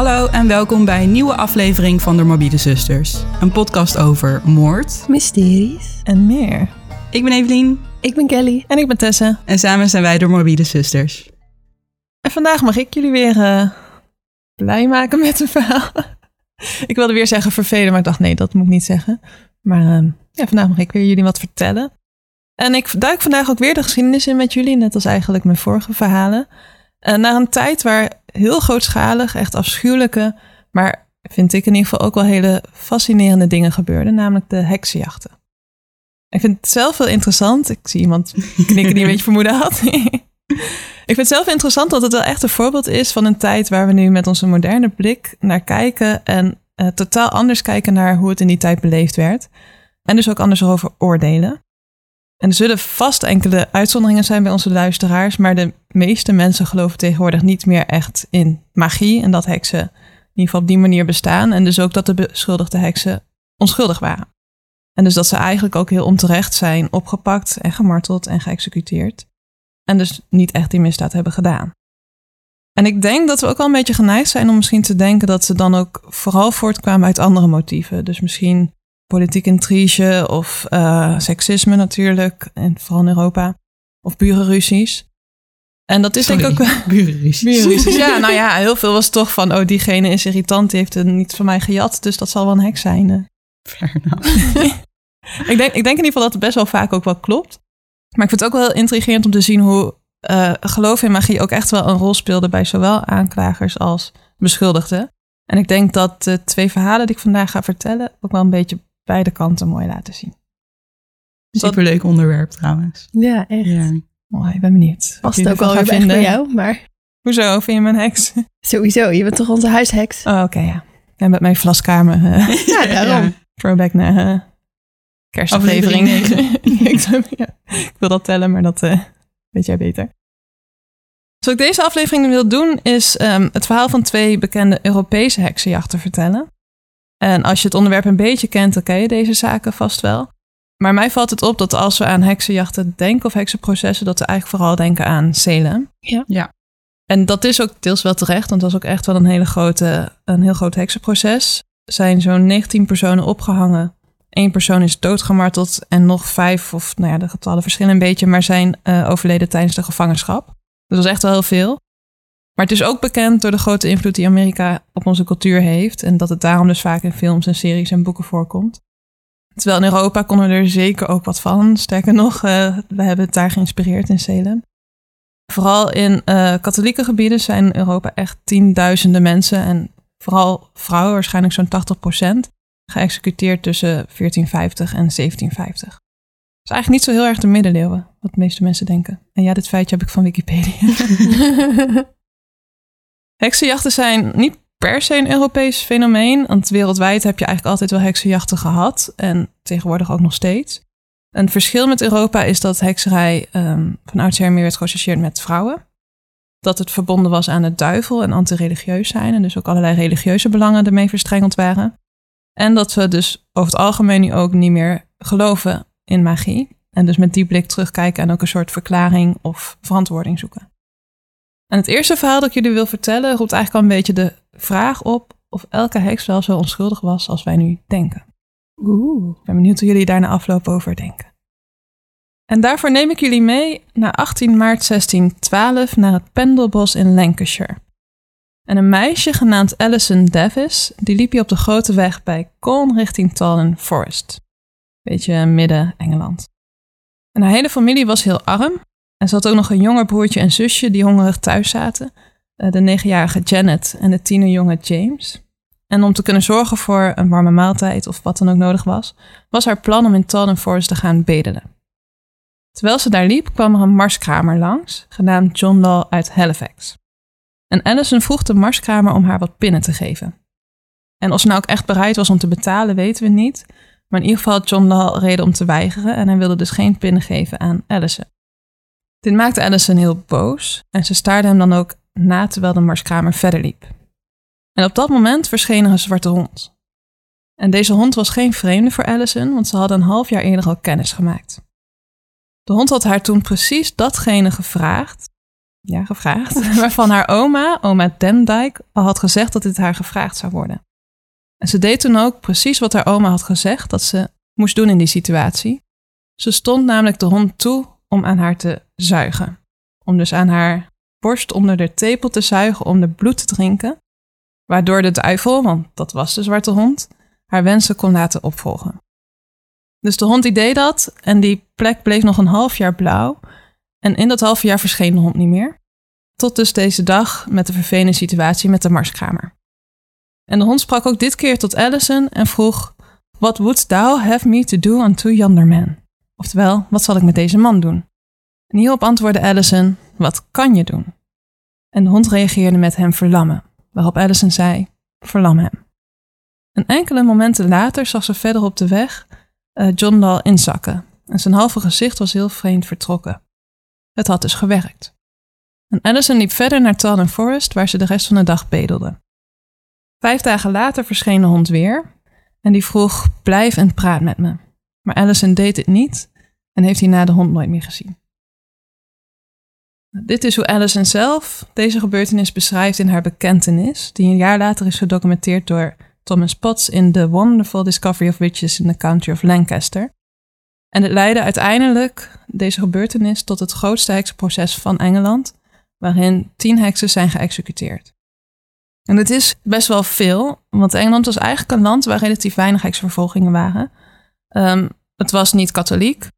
Hallo en welkom bij een nieuwe aflevering van de Morbide Zusters. Een podcast over moord. Mysteries. En meer. Ik ben Evelien Ik ben Kelly. En ik ben Tessa. en samen zijn wij de Morbide Zusters. En vandaag mag ik jullie weer eh, blij maken met een verhaal. ik wilde weer zeggen vervelen, maar ik dacht nee, dat moet ik niet zeggen. Maar eh, ja, vandaag mag ik weer jullie wat vertellen. En ik duik vandaag ook weer de geschiedenis in met jullie, net als eigenlijk mijn vorige verhalen. Eh, naar een tijd waar heel grootschalig, echt afschuwelijke, maar vind ik in ieder geval ook wel hele fascinerende dingen gebeurden, namelijk de heksenjachten. Ik vind het zelf wel interessant. Ik zie iemand knikken die een beetje vermoeden had. ik vind het zelf interessant dat het wel echt een voorbeeld is van een tijd waar we nu met onze moderne blik naar kijken en eh, totaal anders kijken naar hoe het in die tijd beleefd werd. En dus ook anders over oordelen. En er zullen vast enkele uitzonderingen zijn bij onze luisteraars, maar de meeste mensen geloven tegenwoordig niet meer echt in magie en dat heksen in ieder geval op die manier bestaan. En dus ook dat de beschuldigde heksen onschuldig waren. En dus dat ze eigenlijk ook heel onterecht zijn opgepakt en gemarteld en geëxecuteerd. En dus niet echt die misdaad hebben gedaan. En ik denk dat we ook al een beetje geneigd zijn om misschien te denken dat ze dan ook vooral voortkwamen uit andere motieven. Dus misschien politiek intrige of eh, seksisme natuurlijk, en vooral in Europa. Of burenruzies. En dat is denk ik ook wel... burenruzies. Burenruzies. Ja, nou ja, heel veel was toch van, oh, diegene is irritant, die heeft het niet van mij gejat, dus dat zal wel een hek zijn. eh. Fair enough. ik, denk, ik denk in ieder geval dat het best wel vaak ook wel klopt. Maar ik vind het ook wel heel intrigerend om te zien hoe eh, geloof in magie ook echt wel een rol speelde bij zowel aanklagers als beschuldigden. En ik denk dat de twee verhalen die ik vandaag ga vertellen ook wel een beetje beide kanten mooi laten zien. Superleuk onderwerp trouwens. Ja, echt. Ja. Mooi, ik ben benieuwd. Past ook wel weer bij jou, maar Hoezo, vind je mijn heks? sowieso. Je bent toch onze huisheks? Oh, oké, ja. En met mijn vlaskamer. eh, Ja, daarom. throwback naar uh, kerstaflevering. Ja, ik wil dat tellen, maar dat eh, weet jij beter. Dus wat ik deze aflevering wil doen, is ehm, het verhaal van twee bekende Europese heksenjachten vertellen. En als je het onderwerp een beetje kent, dan ken je deze zaken vast wel. Maar mij valt het op dat als we aan heksenjachten denken of heksenprocessen, dat we eigenlijk vooral denken aan Salem. Ja. Ja. En dat is ook deels wel terecht, want dat was ook echt wel een, hele grote, een heel groot heksenproces. Er zijn zo'n 19 personen opgehangen. Eén persoon is doodgemarteld en nog vijf, of nou ja, de getallen verschillen een beetje, maar zijn eh, overleden tijdens de gevangenschap. Dus dat is echt wel heel veel. Maar het is ook bekend door de grote invloed die Amerika op onze cultuur heeft. En dat het daarom dus vaak in films en series en boeken voorkomt. Terwijl in Europa konden we er zeker ook wat van. Sterker nog, eh, we hebben het daar geïnspireerd in Salem. Vooral in eh, katholieke gebieden zijn in Europa echt tienduizenden mensen. En vooral vrouwen, waarschijnlijk zo'n 80% geëxecuteerd tussen 1450 en 1750. Dat is eigenlijk niet zo heel erg de middeleeuwen, wat de meeste mensen denken. En ja, dit feitje heb ik van Wikipedia. Heksenjachten zijn niet per se een Europees fenomeen, want wereldwijd heb je eigenlijk altijd wel heksenjachten gehad en tegenwoordig ook nog steeds. Een verschil met Europa is dat hekserij ehm, van oudsher meer werd geassocieerd met vrouwen. Dat het verbonden was aan de duivel en antireligieus zijn en dus ook allerlei religieuze belangen ermee verstrengeld waren. En dat we dus over het algemeen nu ook niet meer geloven in magie. En dus met die blik terugkijken en ook een soort verklaring of verantwoording zoeken. En het eerste verhaal dat ik jullie wil vertellen roept eigenlijk al een beetje de vraag op of elke heks wel zo onschuldig was als wij nu denken. Oeh. Ik ben benieuwd hoe jullie daar na afloop over denken. En daarvoor neem ik jullie mee naar 18 maart 1612 naar het Pendelbos in Lancashire. En een meisje genaamd Alison Davis, die liep hier op de grote weg bij Colne richting Tallen Forest. Beetje midden Engeland. En haar hele familie was heel arm. En ze had ook nog een jonger broertje en zusje die hongerig thuis zaten. Eh, De negenjarige Janet en de tienerjonge James. En om te kunnen zorgen voor een warme maaltijd of wat dan ook nodig was, was haar plan om in Talden Forest te gaan bedelen. Terwijl ze daar liep, kwam er een marskramer langs, genaamd John Law uit Halifax. En Allison vroeg de marskramer om haar wat pinnen te geven. En of ze nou ook echt bereid was om te betalen, weten we niet. Maar in ieder geval had John Law reden om te weigeren en hij wilde dus geen pinnen geven aan Allison. Dit maakte Allison heel boos en ze staarde hem dan ook na terwijl de marskramer verder liep. En op dat moment verscheen er een zwarte hond. En deze hond was geen vreemde voor Allison, want ze hadden een half jaar eerder al kennis gemaakt. De hond had haar toen precies datgene gevraagd ja, gevraagd. Waarvan haar oma, oma Demdijk, al had gezegd dat dit haar gevraagd zou worden. En ze deed toen ook precies wat haar oma had gezegd dat ze moest doen in die situatie. Ze stond namelijk de hond toe om aan haar te zuigen. Om dus aan haar borst onder de tepel te zuigen om de bloed te drinken. Waardoor de duivel, want dat was de zwarte hond, haar wensen kon laten opvolgen. Dus de hond die deed dat en die plek bleef nog een half jaar blauw. En in dat half jaar verscheen de hond niet meer. Tot dus deze dag met de vervelende situatie met de marskramer. En de hond sprak ook dit keer tot Allison en vroeg: What wouldst thou have me to do unto yonder man? Oftewel, wat zal ik met deze man doen? En hierop antwoordde Allison: Wat kan je doen? En de hond reageerde met hem verlammen, waarop Allison zei: Verlam hem. En enkele momenten later zag ze verder op de weg uh, John Dal inzakken en zijn halve gezicht was heel vreemd vertrokken. Het had dus gewerkt. En Allison liep verder naar Talden Forest, waar ze de rest van de dag bedelde. Vijf dagen later verscheen de hond weer en die vroeg: Blijf en praat met me. Maar Allison deed dit niet en heeft hierna de hond nooit meer gezien. Dit is hoe Allison zelf deze gebeurtenis beschrijft in haar bekentenis, die een jaar later is gedocumenteerd door Thomas Potts in The Wonderful Discovery of Witches in the County of Lancaster. En het leidde uiteindelijk, deze gebeurtenis, tot het grootste heksenproces van Engeland, waarin tien heksen zijn geëxecuteerd. En het is best wel veel, want Engeland was eigenlijk een land waar relatief weinig heksenvervolgingen waren. Um, het was niet katholiek.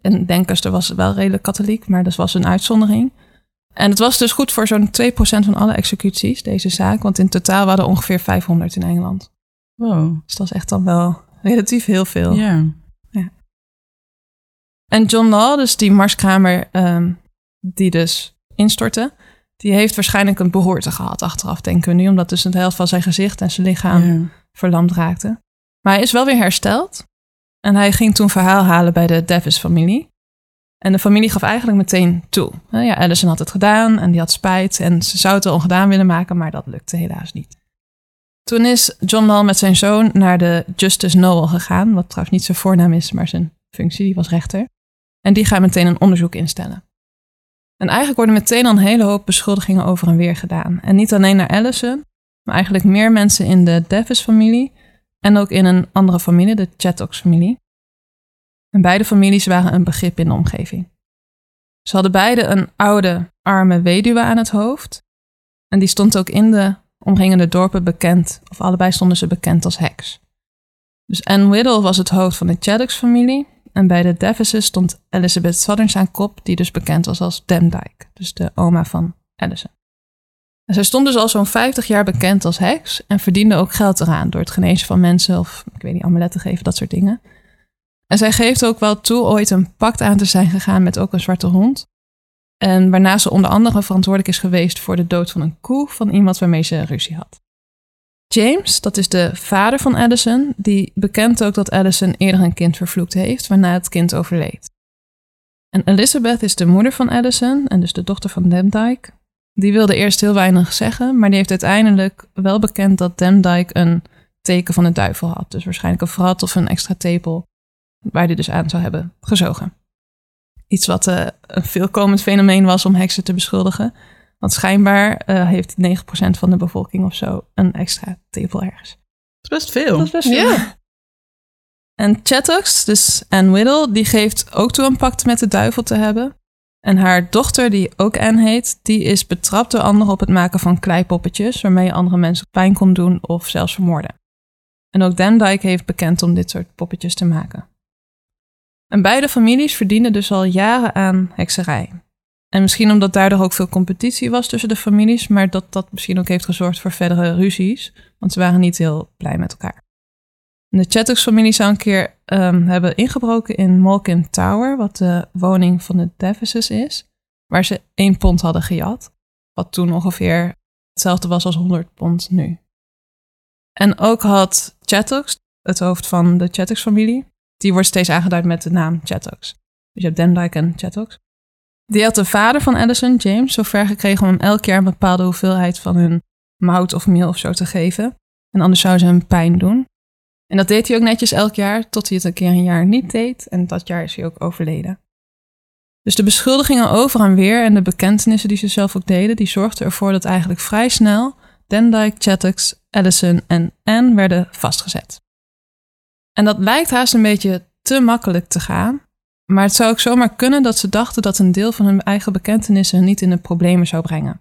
En Denkester was wel redelijk katholiek, maar dat was een uitzondering. En het was dus goed voor zo'n 2% van alle executies, deze zaak. Want in totaal waren er ongeveer 500 in Engeland. Wow. Dus dat is echt dan wel relatief heel veel. Ja. ja. En John Law, dus die marskramer um, die dus instortte, die heeft waarschijnlijk een behoorte gehad achteraf, denken we nu. Omdat dus de helft van zijn gezicht en zijn lichaam verlamd raakte. Maar hij is wel weer hersteld. En hij ging toen verhaal halen bij de Davis-familie. En de familie gaf eigenlijk meteen toe. Ja, Allison had het gedaan en die had spijt. En ze zou het al gedaan willen maken, maar dat lukte helaas niet. Toen is John Lal met zijn zoon naar de Justice Noel gegaan. Wat trouwens niet zijn voornaam is, maar zijn functie. Die was rechter. En die gaat meteen een onderzoek instellen. En eigenlijk worden meteen al een hele hoop beschuldigingen over en weer gedaan. En niet alleen naar Allison, maar eigenlijk meer mensen in de Davis-familie. En ook in een andere familie, de Chattox-familie. En beide families waren een begrip in de omgeving. Ze hadden beide een oude, arme weduwe aan het hoofd. En die stond ook in de omringende dorpen bekend, of allebei stonden ze bekend als heks. Dus Anne Whittle was het hoofd van de Chattox-familie. En bij de Davises stond Elizabeth Southerns aan kop, die dus bekend was als Demdike, dus de oma van Allison. En zij stond dus al zo'n 50 jaar bekend als heks en verdiende ook geld eraan door het genezen van mensen of, ik weet niet, amuletten geven, dat soort dingen. En zij geeft ook wel toe ooit een pact aan te zijn gegaan met ook een zwarte hond. En waarna ze onder andere verantwoordelijk is geweest voor de dood van een koe van iemand waarmee ze ruzie had. James, dat is de vader van Addison, die bekent ook dat Addison eerder een kind vervloekt heeft, waarna het kind overleed. En Elizabeth is de moeder van Addison en dus de dochter van Demdike. Die wilde eerst heel weinig zeggen, maar die heeft uiteindelijk wel bekend dat Demdike een teken van de duivel had. Dus waarschijnlijk een vrat of een extra tepel waar hij dus aan zou hebben gezogen. Iets wat uh, een veelkomend fenomeen was om heksen te beschuldigen. Want schijnbaar uh, heeft 9% van de bevolking of zo een extra tepel ergens. Dat is best veel. Dat is best veel. Ja. En Chattox, dus Anne Whittle, die geeft ook toe een pact met de duivel te hebben. En haar dochter, die ook Anne heet, die is betrapt door anderen op het maken van kleipoppetjes, waarmee je andere mensen pijn kon doen of zelfs vermoorden. En ook Demdike heeft bekend om dit soort poppetjes te maken. En beide families verdienden dus al jaren aan hekserij. En misschien omdat daardoor ook veel competitie was tussen de families, maar dat dat misschien ook heeft gezorgd voor verdere ruzies, want ze waren niet heel blij met elkaar. De Chattox-familie zou een keer um, hebben ingebroken in Malkin Tower, wat de woning van de Davises is, waar ze één pond hadden gejat, wat toen ongeveer hetzelfde was als 100 pond nu. En ook had Chattox, het hoofd van de Chattox-familie, die wordt steeds aangeduid met de naam Chattox. Dus je hebt Demdike en Chattox. Die had de vader van Addison, James, zover gekregen om hem elk jaar een bepaalde hoeveelheid van hun mout of meel of zo te geven. En anders zou ze hem pijn doen. En dat deed hij ook netjes elk jaar, tot hij het een keer een jaar niet deed. En dat jaar is hij ook overleden. Dus de beschuldigingen over en weer en de bekentenissen die ze zelf ook deden, die zorgden ervoor dat eigenlijk vrij snel Dyke, Chattox, Allison en Anne werden vastgezet. En dat lijkt haast een beetje te makkelijk te gaan, maar het zou ook zomaar kunnen dat ze dachten dat een deel van hun eigen bekentenissen niet in de problemen zou brengen.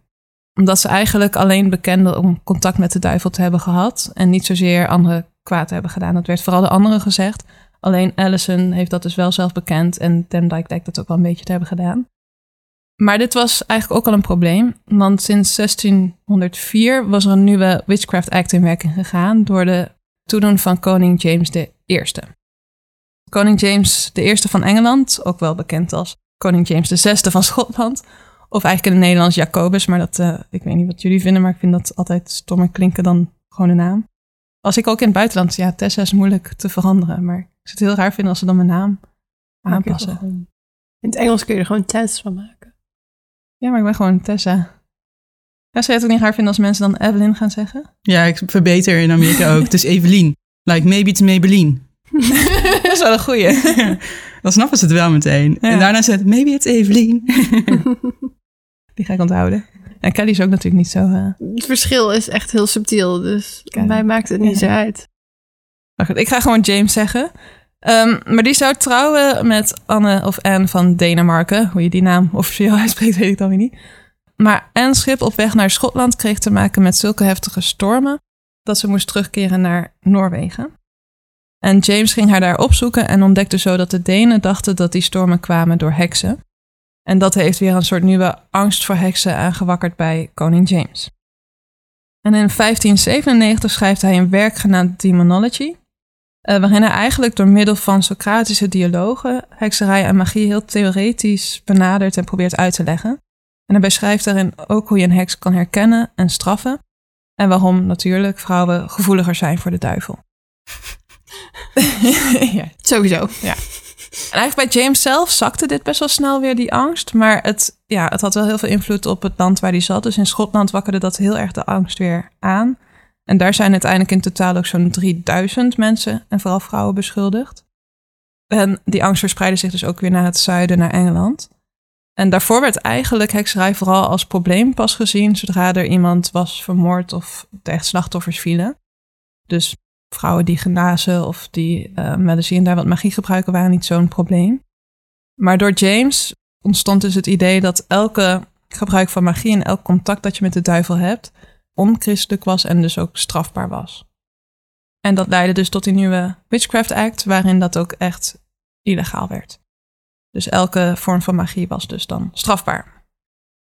Omdat ze eigenlijk alleen bekenden om contact met de duivel te hebben gehad en niet zozeer anderen kwaad hebben gedaan. Dat werd vooral de anderen gezegd. Alleen Allison heeft dat dus wel zelf bekend en Demdike lijkt dat ook wel een beetje te hebben gedaan. Maar dit was eigenlijk ook al een probleem, want sinds 1604 was er een nieuwe Witchcraft Act in werking gegaan door de toedoen van koning James I. Koning James I van Engeland, ook wel bekend als koning James VI van Schotland, of eigenlijk in het Nederlands Jacobus, maar dat, uh, ik weet niet wat jullie vinden, maar ik vind dat altijd stommer klinken dan gewoon een naam. Als ik ook in het buitenland, ja, Tessa is moeilijk te veranderen, maar ik zou het heel raar vinden als ze dan mijn naam aanpassen. In het Engels kun je er gewoon Tess van maken. Ja, maar ik ben gewoon Tessa. Ja, zou je het ook niet raar vinden als mensen dan Evelyn gaan zeggen? Ja, ik verbeter in Amerika ook. Het is Evelien. Like, maybe it's Maybelline. dat is wel een goeie. dan snappen ze het wel meteen. En daarna zegt maybe it's Evelien. Die ga ik onthouden. En Kelly is ook natuurlijk niet zo... Uh... Het verschil is echt heel subtiel, dus Kelly. mij maakt het niet zo uit. Maar goed, ik ga gewoon James zeggen. Um, maar die zou trouwen met Anne of Anne van Denemarken. Hoe je die naam officieel uitspreekt, weet ik dan weer niet. Maar Anne's schip op weg naar Schotland kreeg te maken met zulke heftige stormen dat ze moest terugkeren naar Noorwegen. En James ging haar daar opzoeken en ontdekte zo dat de Denen dachten dat die stormen kwamen door heksen. En dat heeft weer een soort nieuwe angst voor heksen aangewakkerd bij koning James. En in 1597 schrijft hij een werk genaamd Demonology, uh, waarin hij eigenlijk door middel van Socratische dialogen hekserij en magie heel theoretisch benadert en probeert uit te leggen. En hij beschrijft daarin ook hoe je een heks kan herkennen en straffen. En waarom natuurlijk vrouwen gevoeliger zijn voor de duivel. ja. Sowieso. Ja. En eigenlijk bij James zelf zakte dit best wel snel weer, die angst. Maar het, ja, het had wel heel veel invloed op het land waar hij zat. Dus in Schotland wakkerde dat heel erg de angst weer aan. En daar zijn uiteindelijk in totaal ook zo'n 3000 mensen en vooral vrouwen beschuldigd. En die angst verspreidde zich dus ook weer naar het zuiden, naar Engeland. En daarvoor werd eigenlijk hekserij vooral als probleem pas gezien zodra er iemand was vermoord of de echt slachtoffers vielen. Dus vrouwen die genazen of die uh, daar wat magie gebruiken waren niet zo'n probleem. Maar door James ontstond dus het idee dat elke gebruik van magie en elk contact dat je met de duivel hebt, onchristelijk was en dus ook strafbaar was. En dat leidde dus tot die nieuwe Witchcraft Act, waarin dat ook echt illegaal werd. Dus elke vorm van magie was dus dan strafbaar.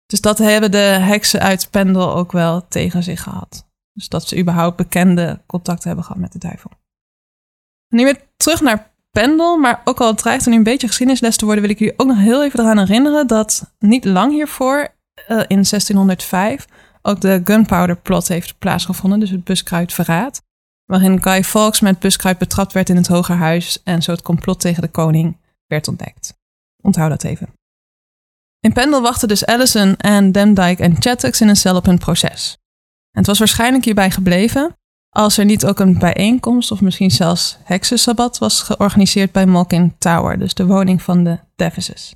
Dus dat hebben de heksen uit Pendel ook wel tegen zich gehad. Dus dat ze überhaupt bekende contacten hebben gehad met de duivel. Nu weer terug naar Pendel, maar ook al dreigt er nu een beetje geschiedenisles te worden, wil ik jullie ook nog heel even eraan herinneren dat niet lang hiervoor, uh, in 1605, ook de gunpowder plot heeft plaatsgevonden, dus het buskruidverraad. Waarin Guy Fawkes met buskruid betrapt werd in het Hogerhuis en zo het complot tegen de koning werd ontdekt. Onthoud dat even. In Pendle wachten dus Allison en Demdike en Chattox in een cel op hun proces. Het was waarschijnlijk hierbij gebleven als er niet ook een bijeenkomst of misschien zelfs heksensabbat was georganiseerd bij Malkin Tower, dus de woning van de Devises.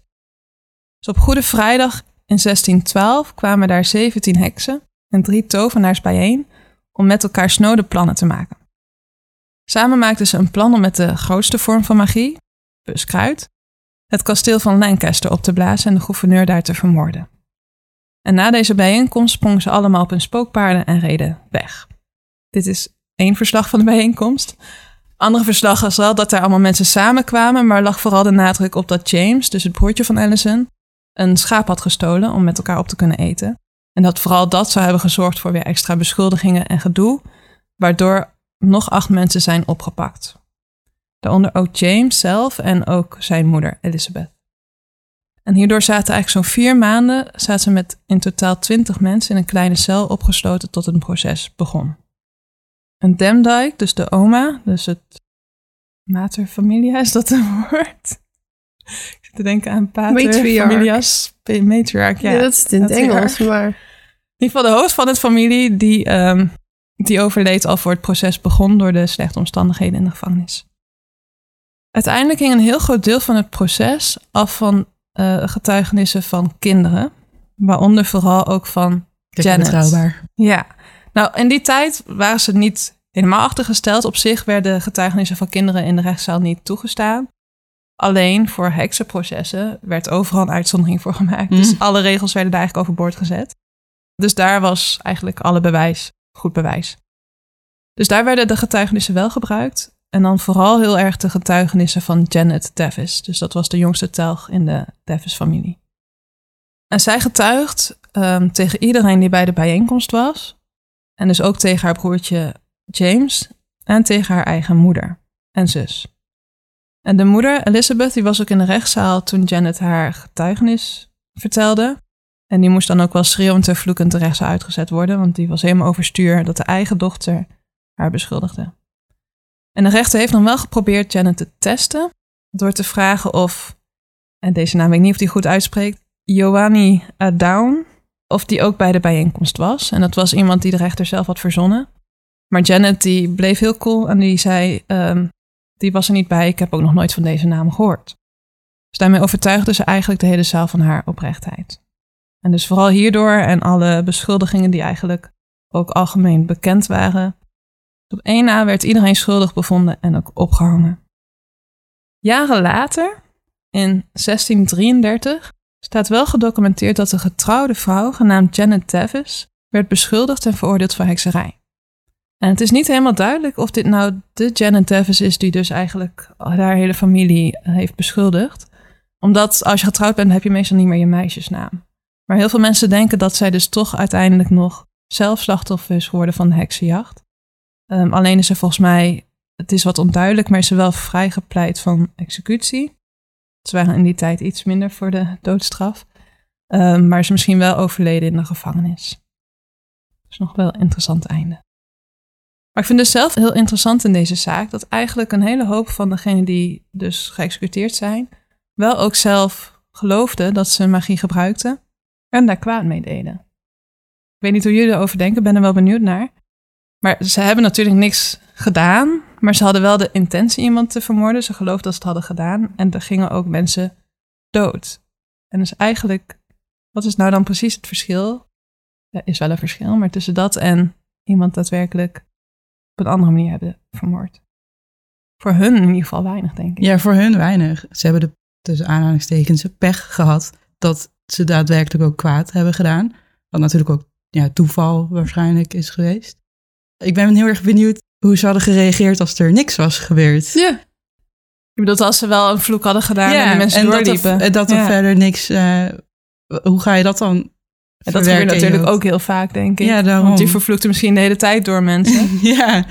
Dus op Goede Vrijdag in 1612 kwamen daar 17 heksen en drie tovenaars bijeen om met elkaar snode plannen te maken. Samen maakten ze een plan om met de grootste vorm van magie, buskruid, het kasteel van Lancaster op te blazen en de gouverneur daar te vermoorden. En na deze bijeenkomst sprongen ze allemaal op hun spookpaarden en reden weg. Dit is één verslag van de bijeenkomst. Andere verslag was wel dat er allemaal mensen samenkwamen, maar lag vooral de nadruk op dat James, dus het broertje van Allison, een schaap had gestolen om met elkaar op te kunnen eten. En dat vooral dat zou hebben gezorgd voor weer extra beschuldigingen en gedoe, waardoor nog acht mensen zijn opgepakt. Daaronder ook James zelf en ook zijn moeder Elizabeth. En hierdoor zaten eigenlijk zo'n vier maanden zaten ze met in totaal twintig mensen in een kleine cel opgesloten tot het proces begon. Een Demdike, dus de oma, dus het mater familia, is dat een woord? Ik zit te denken aan pater familias, matriarch. Ja, ja, dat is het in het Engels, maar... In ieder geval de hoofd van het familie, die, um, die overleed al voor het proces begon door de slechte omstandigheden in de gevangenis. Uiteindelijk ging een heel groot deel van het proces af van uh, getuigenissen van kinderen. Waaronder vooral ook van Janet. Betrouwbaar. Ja, nou in die tijd waren ze niet helemaal achtergesteld. Op zich werden getuigenissen van kinderen in de rechtszaal niet toegestaan. Alleen voor heksenprocessen werd overal een uitzondering voor gemaakt. Dus Mm. alle regels werden daar eigenlijk overboord gezet. Dus daar was eigenlijk alle bewijs goed bewijs. Dus daar werden de getuigenissen wel gebruikt. En dan vooral heel erg de getuigenissen van Janet Davis. Dus dat was de jongste telg in de Davis-familie. En zij getuigt ehm, tegen iedereen die bij de bijeenkomst was. En dus ook tegen haar broertje James en tegen haar eigen moeder en zus. En de moeder, Elizabeth, die was ook in de rechtszaal toen Janet haar getuigenis vertelde. En die moest dan ook wel schreeuwend en vloekend de rechtszaal uitgezet worden, want die was helemaal overstuur dat de eigen dochter haar beschuldigde. En de rechter heeft dan wel geprobeerd Janet te testen door te vragen of, en deze naam weet ik niet of die goed uitspreekt, Joanny Down, of die ook bij de bijeenkomst was. En dat was iemand die de rechter zelf had verzonnen. Maar Janet die bleef heel cool en die zei, ehm, die was er niet bij, ik heb ook nog nooit van deze naam gehoord. Dus daarmee overtuigde ze eigenlijk de hele zaal van haar oprechtheid. En dus vooral hierdoor en alle beschuldigingen die eigenlijk ook algemeen bekend waren. Op één na werd iedereen schuldig bevonden en ook opgehangen. Jaren later, in 1633, staat wel gedocumenteerd dat een getrouwde vrouw genaamd Janet Davis werd beschuldigd en veroordeeld voor hekserij. En het is niet helemaal duidelijk of dit nou de Janet Davis is die dus eigenlijk haar hele familie heeft beschuldigd. Omdat als je getrouwd bent heb je meestal niet meer je meisjesnaam. Maar heel veel mensen denken dat zij dus toch uiteindelijk nog zelf slachtoffer is geworden van de heksenjacht. Um, alleen is ze volgens mij, het is wat onduidelijk, maar is ze wel vrijgepleit van executie. Ze waren in die tijd iets minder voor de doodstraf. Um, maar is misschien wel overleden in de gevangenis. Dus nog wel een interessant einde. Maar ik vind het zelf heel interessant in deze zaak dat eigenlijk een hele hoop van degenen die dus geëxecuteerd zijn, wel ook zelf geloofden dat ze magie gebruikten en daar kwaad mee deden. Ik weet niet hoe jullie erover denken, ben er wel benieuwd naar. Maar ze hebben natuurlijk niks gedaan, maar ze hadden wel de intentie iemand te vermoorden. Ze geloofden dat ze het hadden gedaan en er gingen ook mensen dood. En dus eigenlijk, wat is nou dan precies het verschil? Er is wel een verschil, maar tussen dat en iemand daadwerkelijk op een andere manier hebben vermoord. Voor hun in ieder geval weinig, denk ik. Ja, voor hun weinig. Ze hebben de, tussen aanhalingstekens, pech gehad dat ze daadwerkelijk ook kwaad hebben gedaan. Wat natuurlijk ook ja, toeval waarschijnlijk is geweest. Ik ben heel erg benieuwd hoe ze hadden gereageerd als er niks was gebeurd. Ja. Je bedoelt als ze wel een vloek hadden gedaan ja, en die mensen en doorliepen. Dat er, dat er ja. verder niks... Uh, hoe ga je dat dan en dat gebeurt natuurlijk ook heel vaak, denk ik. Ja, daarom. Want die vervloekte misschien de hele tijd door mensen. ja.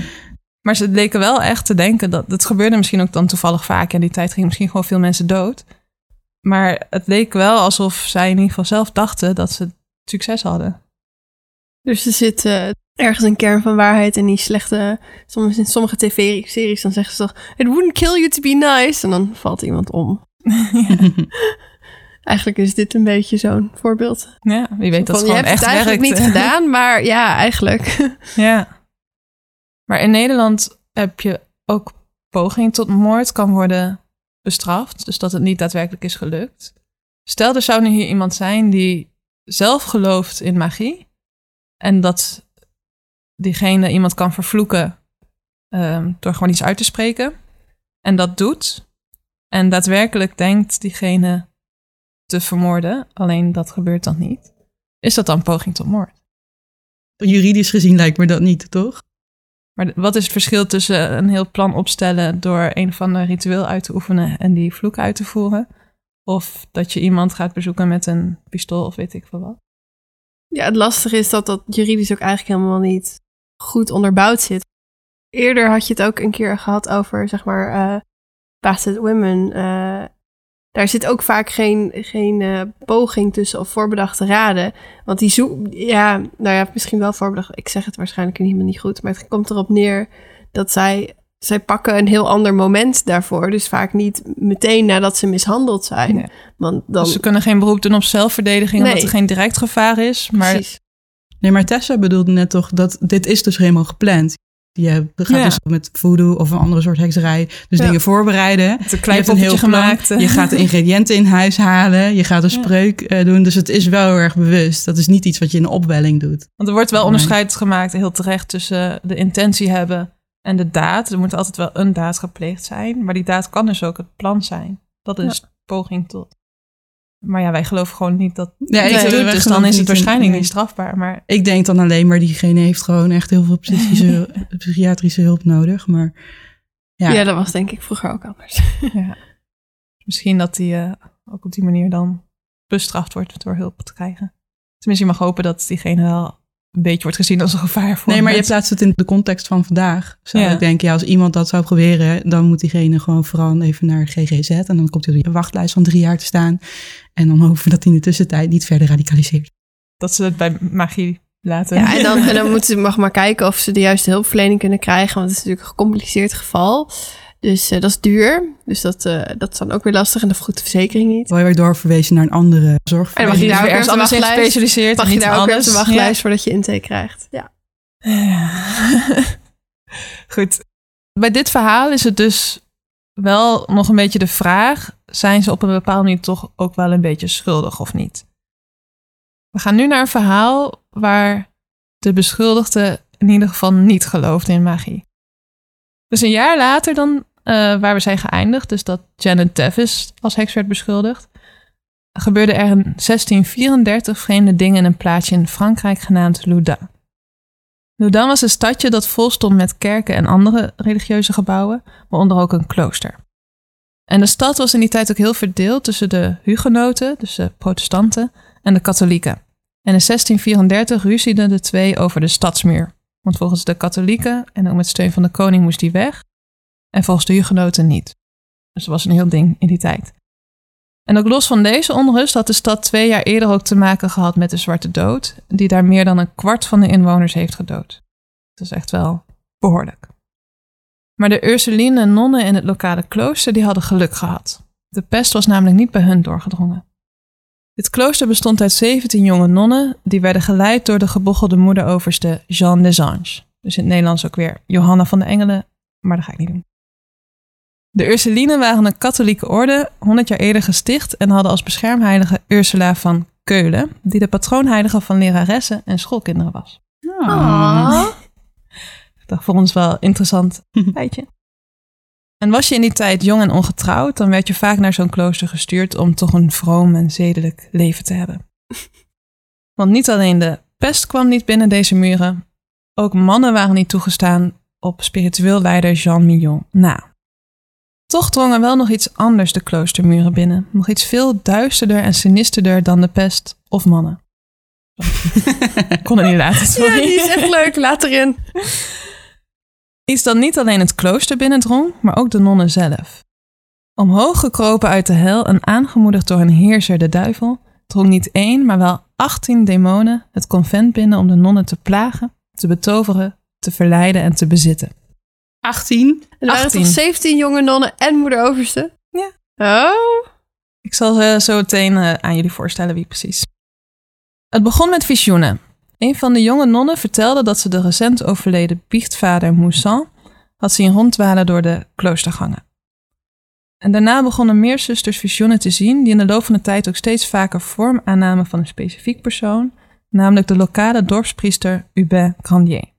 Maar ze leken wel echt te denken dat... Het gebeurde misschien ook dan toevallig vaak. En die tijd gingen misschien gewoon veel mensen dood. Maar het leek wel alsof zij in ieder geval zelf dachten dat ze succes hadden. Dus er zit uh, ergens een kern van waarheid in die slechte... Soms in sommige tv-series dan zeggen ze toch... It wouldn't kill you to be nice. En dan valt iemand om. Eigenlijk is dit een beetje zo'n voorbeeld. Ja, wie weet dat van, gewoon je hebt echt het eigenlijk werkt. niet gedaan, maar ja, eigenlijk. ja. Maar in Nederland heb je ook poging tot moord kan worden bestraft. Dus dat het niet daadwerkelijk is gelukt. Stel, er zou nu hier iemand zijn die zelf gelooft in magie. En dat diegene iemand kan vervloeken um, door gewoon iets uit te spreken. En dat doet. En daadwerkelijk denkt diegene te vermoorden. Alleen dat gebeurt dan niet. Is dat dan poging tot moord? Juridisch gezien lijkt me dat niet, toch? Maar wat is het verschil tussen een heel plan opstellen door een van de ritueel uit te oefenen en die vloek uit te voeren? Of dat je iemand gaat bezoeken met een pistool of weet ik veel wat? Ja, het lastige is dat dat juridisch ook eigenlijk helemaal niet goed onderbouwd zit. Eerder had je het ook een keer gehad over, zeg maar, uh, women. Uh, daar zit ook vaak geen, geen uh, poging tussen of voorbedachte raden. Want die zoek, ja, nou ja, misschien wel voorbedacht. Ik zeg het waarschijnlijk helemaal niet goed, maar het komt erop neer dat zij, zij pakken een heel ander moment daarvoor. Dus vaak niet meteen nadat ze mishandeld zijn. Nee. Want dan... Dus ze kunnen geen beroep doen op zelfverdediging Nee. omdat er geen direct gevaar is. Maar Precies. Nee, maar Tessa bedoelde net toch dat dit is dus helemaal gepland. Je gaat Ja. dus met voodoo of een andere soort hekserij. Dus Ja. dingen voorbereiden. Een Je klein hebt een heel plan. gemaakt. eh. Je gaat de ingrediënten in huis halen. Je gaat een Ja. spreuk eh, doen. Dus het is wel heel erg bewust. Dat is niet iets wat je in een opwelling doet. Want er wordt wel onderscheid gemaakt, heel terecht, tussen de intentie hebben en de daad. Er moet altijd wel een daad gepleegd zijn. Maar die daad kan dus ook het plan zijn. Dat is poging tot. Maar ja, wij geloven gewoon niet dat Ja, ik- doet, dus dan is het waarschijnlijk nee. niet strafbaar. Maar Ik denk dan alleen maar diegene heeft gewoon echt heel veel psychische, psychiatrische hulp nodig. Maar Ja. ja, dat was denk ik vroeger ook anders. ja, misschien dat die eh, ook op die manier dan bestraft wordt door hulp te krijgen. Tenminste, je mag hopen dat diegene wel een beetje wordt gezien als een gevaar voor Nee, maar je plaatst het in de context van vandaag. Zou Ja. ik denken, ja, als iemand dat zou proberen, dan moet diegene gewoon vooral even naar GGZ. En dan komt hij op een wachtlijst van drie jaar te staan. En dan hopen we dat hij in de tussentijd niet verder radicaliseert. Dat ze het bij magie laten. Ja, en dan, en dan moeten ze mag maar kijken of ze de juiste hulpverlening kunnen krijgen. Want het is natuurlijk een gecompliceerd geval. Dus eh, dat is duur. Dus dat, eh, dat is dan ook weer lastig. En dat vergoedt de verzekering niet. Word je weer doorverwezen naar een andere zorg. En dan mag je daar ook ergens anders in wachtlijst. gespecialiseerd. Mag en je daar ook de wachtlijst voordat je intake krijgt. Ja. Ja. Goed. Bij dit verhaal is het dus wel nog een beetje de vraag: zijn ze op een bepaalde manier toch ook wel een beetje schuldig of niet? We gaan nu naar een verhaal waar de beschuldigde in ieder geval niet geloofde in magie. Dus een jaar later dan waar we zijn geëindigd, dus dat Janet Davis als heks werd beschuldigd, gebeurde er in 1634 vreemde dingen in een plaatsje in Frankrijk genaamd Loudun. Loudun was een stadje dat vol stond met kerken en andere religieuze gebouwen, waaronder ook een klooster. En de stad was in die tijd ook heel verdeeld tussen de hugenoten, dus de protestanten, en de katholieken. En in 1634 ruzieden de twee over de stadsmuur. Want volgens de katholieken, en ook met steun van de koning, moest die weg. En volgens de hugenoten niet. Dus dat was een heel ding in die tijd. En ook los van deze onrust had de stad twee jaar eerder ook te maken gehad met de Zwarte Dood, die daar meer dan een kwart van de inwoners heeft gedood. Dat is echt wel behoorlijk. Maar de Ursuline nonnen in het lokale klooster die hadden geluk gehad. De pest was namelijk niet bij hun doorgedrongen. Dit klooster bestond uit 17 jonge nonnen die werden geleid door de gebochelde moederoverste Jean des Anges. Dus in het Nederlands ook weer Johanna van de Engelen, maar dat ga ik niet doen. De Ursulinen waren een katholieke orde, 100 jaar eerder gesticht en hadden als beschermheilige Ursula van Keulen, die de patroonheilige van leraressen en schoolkinderen was. Ah. Ik dacht voor ons wel een interessant feitje. En was je in die tijd jong en ongetrouwd, dan werd je vaak naar zo'n klooster gestuurd om toch een vroom en zedelijk leven te hebben. Want niet alleen de pest kwam niet binnen deze muren, ook mannen waren niet toegestaan op spiritueel leider Jean Millon na. Toch drong er wel nog iets anders de kloostermuren binnen. Nog iets veel duisterder en sinisterder dan de pest of mannen. Ik kon het niet laten, sorry. Ja, die is echt leuk. Laat erin. Iets dat niet alleen het klooster binnendrong, maar ook de nonnen zelf. Omhoog gekropen uit de hel en aangemoedigd door een heerser, de duivel, drong niet één, maar wel 18 demonen het convent binnen om de nonnen te plagen, te betoveren, te verleiden en te bezitten. 18. Er waren 18. toch 17 jonge nonnen en moeder overste? Ja. Oh. Ik zal ze zo meteen eh, aan jullie voorstellen wie precies. Het begon met visioenen. Een van de jonge nonnen vertelde dat ze de recent overleden biechtvader Moussan had zien ronddwalen door de kloostergangen. En daarna begonnen meer zusters visioenen te zien die in de loop van de tijd ook steeds vaker vorm aannamen van een specifiek persoon, namelijk de lokale dorpspriester Hubert Grandier.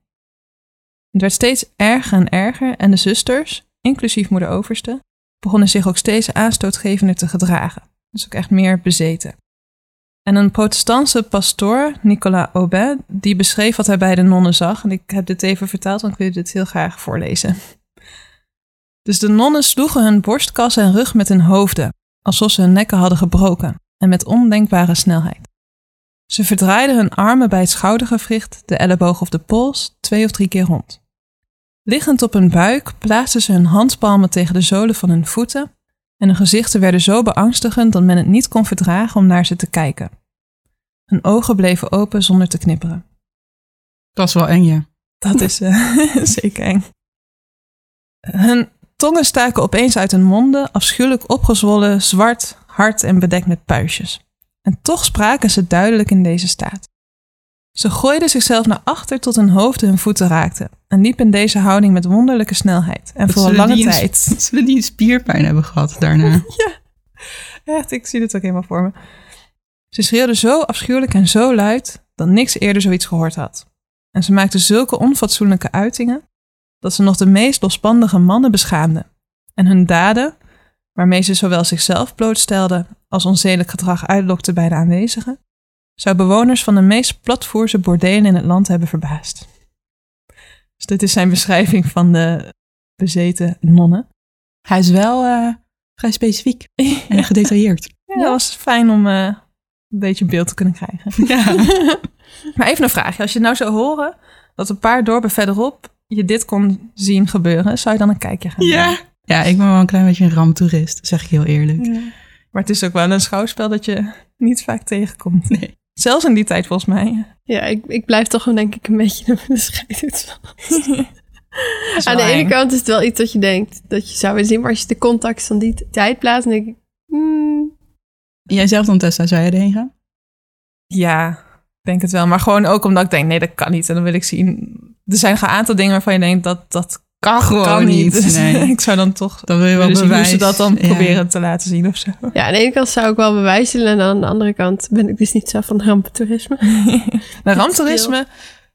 Het werd steeds erger en erger en de zusters, inclusief moeder overste, begonnen zich ook steeds aanstootgevender te gedragen. Dus ook echt meer bezeten. En een protestantse pastoor, Nicolas Aubin, die beschreef wat hij bij de nonnen zag. En ik heb dit even vertaald, want ik wil dit heel graag voorlezen. Dus de nonnen sloegen hun borstkas en rug met hun hoofden, alsof ze hun nekken hadden gebroken, en met ondenkbare snelheid. Ze verdraaiden hun armen bij het schoudergewricht, de elleboog of de pols twee of drie keer rond. Liggend op hun buik plaatsten ze hun handpalmen tegen de zolen van hun voeten en hun gezichten werden zo beangstigend dat men het niet kon verdragen om naar ze te kijken. Hun ogen bleven open zonder te knipperen. Dat is wel eng, ja. Dat is eh, zeker eng. Hun tongen staken opeens uit hun monden, afschuwelijk opgezwollen, zwart, hard en bedekt met puistjes. En toch spraken ze duidelijk in deze staat. Ze gooiden zichzelf naar achter tot hun hoofden hun voeten raakten en liepen in deze houding met wonderlijke snelheid en voor een lange die een- tijd. Zullen die een spierpijn hebben gehad daarna? Echt, ik zie dit ook helemaal voor me. Ze schreeuwde zo afschuwelijk en zo luid dat niks eerder zoiets gehoord had. En ze maakte zulke onfatsoenlijke uitingen dat ze nog de meest losbandige mannen beschaamden. En hun daden, waarmee ze zowel zichzelf blootstelden als onzedelijk gedrag uitlokten bij de aanwezigen, zou bewoners van de meest platvoerse bordelen in het land hebben verbaasd. Dus dit is zijn beschrijving van de bezeten nonnen. Hij is wel eh, vrij specifiek en gedetailleerd. Ja, dat was fijn om eh, een beetje een beeld te kunnen krijgen. Ja. Maar even een vraagje. Als je nou zou horen dat een paar dorpen verderop je dit kon zien gebeuren, zou je dan een kijkje gaan Ja. nemen? ja, ik ben wel een klein beetje een ramtoerist, zeg ik heel eerlijk. Maar het is ook wel een schouwspel dat je niet vaak tegenkomt. Nee. Zelfs in die tijd volgens mij. Ja, ik, ik blijf toch gewoon denk ik een beetje naar de Aan de ene eng. kant is het wel iets dat je denkt dat je zou willen zien, maar als je de context van die tijd plaatst, dan denk ik, hmm, Jij zelf dan, Tessa, zou je erheen gaan? Ja, ik denk het wel. Maar gewoon ook omdat ik denk, nee, dat kan niet. En dan wil ik zien... Er zijn een aantal dingen waarvan je denkt, dat, dat Kan gewoon kan niet. niet. Dus Nee. ik zou dan toch Dan wil je wel hoe bewijs. ze dat dan Ja. proberen te laten zien of zo. ja, aan de ene kant zou ik wel bewijzen en aan de andere kant ben ik dus niet zo van ramptoerisme. Nou, ramptoerisme,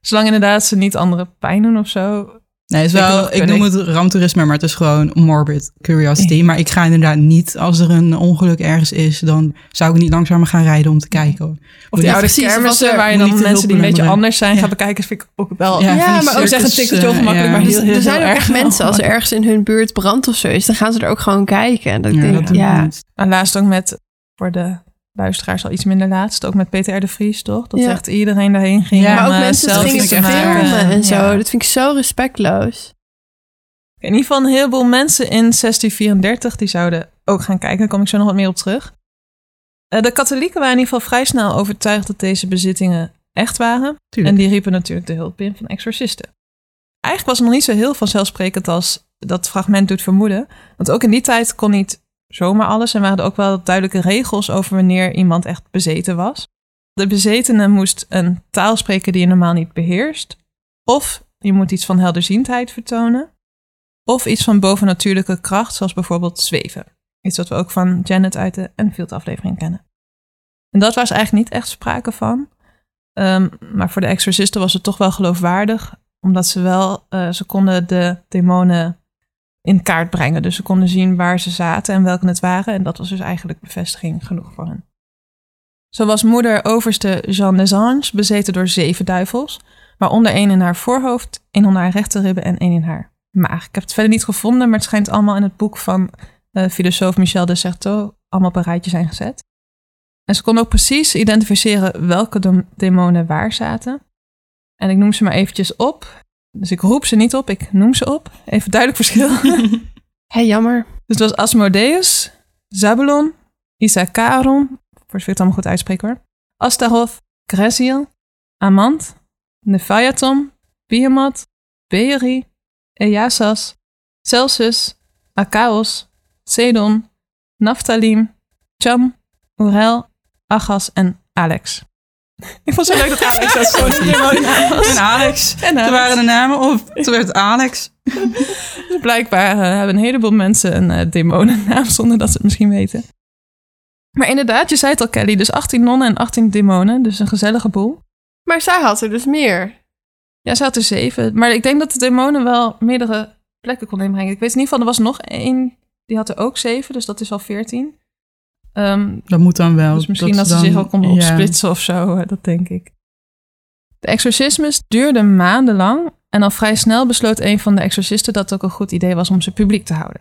zolang inderdaad ze niet anderen pijn doen of zo. Nee, het is Ik wel, ik noem het ramtoerisme, maar het is gewoon morbid curiosity. Maar ik ga inderdaad niet, als er een ongeluk ergens is, dan zou ik niet langzamer gaan rijden om te kijken. hoor. Of die oude kermissen er- waar je dan mensen die een beetje anders zijn Ja. gaan bekijken, vind ik ook wel... Ja, maar ook ik zeg een tikkeltje eh, ongemakkelijk, ja. maar heel, heel, er zijn heel ook erg echt mensen, als er ergens in hun buurt brand of zo is, dan gaan ze er ook gewoon kijken. En dat Ja, denk, dat doe ja. En laatst ook met, voor de luisteraars al iets minder laatst, ook met Peter R. de Vries, toch? Dat Ja. echt iedereen daarheen ging. Ja, maar om, ook eh, mensen gingen filmen en zo. Ja. Dat vind ik zo respectloos. In ieder geval een heleboel mensen in 1634 die zouden ook gaan kijken. Daar kom ik zo nog wat meer op terug. Eh, De katholieken waren in ieder geval vrij snel overtuigd dat deze bezittingen echt waren. Tuurlijk. En die riepen natuurlijk de hulp in van exorcisten. Eigenlijk was het nog niet zo heel vanzelfsprekend als dat fragment doet vermoeden. Want ook in die tijd kon niet zomaar alles. En waren er ook wel duidelijke regels over wanneer iemand echt bezeten was. De bezetene moest een taal spreken die je normaal niet beheerst. Of je moet iets van helderziendheid vertonen. Of iets van bovennatuurlijke kracht, zoals bijvoorbeeld zweven. Iets wat we ook van Janet uit de Enfield aflevering kennen. En dat was eigenlijk niet echt sprake van. Ehm, maar voor de exorcisten was het toch wel geloofwaardig. Omdat ze wel, eh, ze konden de demonen in kaart brengen. Dus ze konden zien waar ze zaten en welke het waren. En dat was dus eigenlijk bevestiging genoeg voor hen. Zo was moeder overste Jeanne Desange bezeten door zeven duivels. Waaronder één in haar voorhoofd, één onder haar rechterribben en één in haar maag. Ik heb het verder niet gevonden, maar het schijnt allemaal in het boek van eh, filosoof Michel de Certeau allemaal op een rijtje zijn gezet. En ze kon ook precies identificeren welke dem- demonen waar zaten. En ik noem ze maar eventjes op. Dus ik roep ze niet op, ik noem ze op. Even duidelijk verschil. Hé, jammer. Dus het was Asmodeus, Zabulon, Issachaaron, voor zover ik het allemaal goed uitspreek hoor. Astaroth, Gresiel, Amant, Nephaiatom, Behemoth, Beeri, Easas, Celsus, Akaos, Sedon, Naphthalim, Cham, Urel, Achas en Alex. Ik vond het zo leuk dat Alex dat was. En Alex. En Toen Alex. waren de namen op. Toen werd het Alex. Dus blijkbaar eh, hebben een heleboel mensen een eh, demonennaam zonder dat ze het misschien weten. Maar inderdaad, je zei het al Kelly, dus 18 nonnen en 18 demonen, dus een gezellige boel. Maar zij had er dus meer. Ja, ze had er zeven, maar ik denk dat de demonen wel meerdere plekken kon inbrengen. Ik weet in ieder geval, er was nog één, die had er ook zeven, dus dat is al 14. Ehm, Dat moet dan wel. dus misschien dat, ze ze dan- zich ook konden ja. opsplitsen of zo, eh, dat denk ik. De exorcismes duurden maandenlang en al vrij snel besloot een van de exorcisten dat het ook een goed idee was om ze publiek te houden.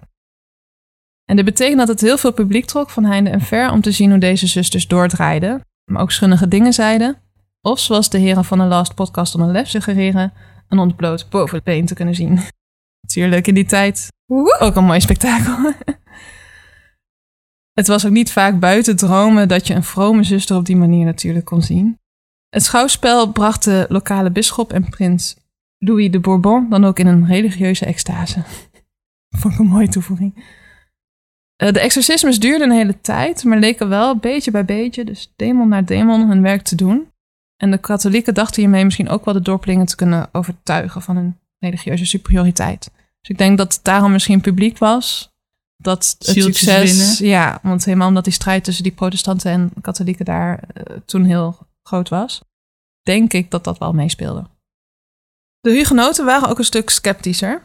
En dit betekent dat het heel veel publiek trok van heinde en ver om te zien hoe deze zusters doordraaiden, maar ook schunnige dingen zeiden. Of zoals de heren van de Last Podcast on the Left suggereren, een ontbloot boven het been te kunnen zien. Natuurlijk in die tijd ook een mooi spektakel. Het was ook niet vaak buiten dromen dat je een vrome zuster op die manier natuurlijk kon zien. Het schouwspel bracht de lokale bisschop en prins Louis de Bourbon dan ook in een religieuze extase. Vond ik een mooie toevoeging. Eh, De exorcismes duurden een hele tijd, maar leken wel beetje bij beetje, dus demon na demon, hun werk te doen. En de katholieken dachten hiermee misschien ook wel de dorpelingen te kunnen overtuigen van hun religieuze superioriteit. Dus ik denk dat het daarom misschien publiek was. Dat het Zieltjes succes. winnen. Ja, want helemaal omdat die strijd tussen die protestanten en katholieken daar eh, toen heel groot was. Denk ik dat dat wel meespeelde. De hugenoten waren ook een stuk sceptischer.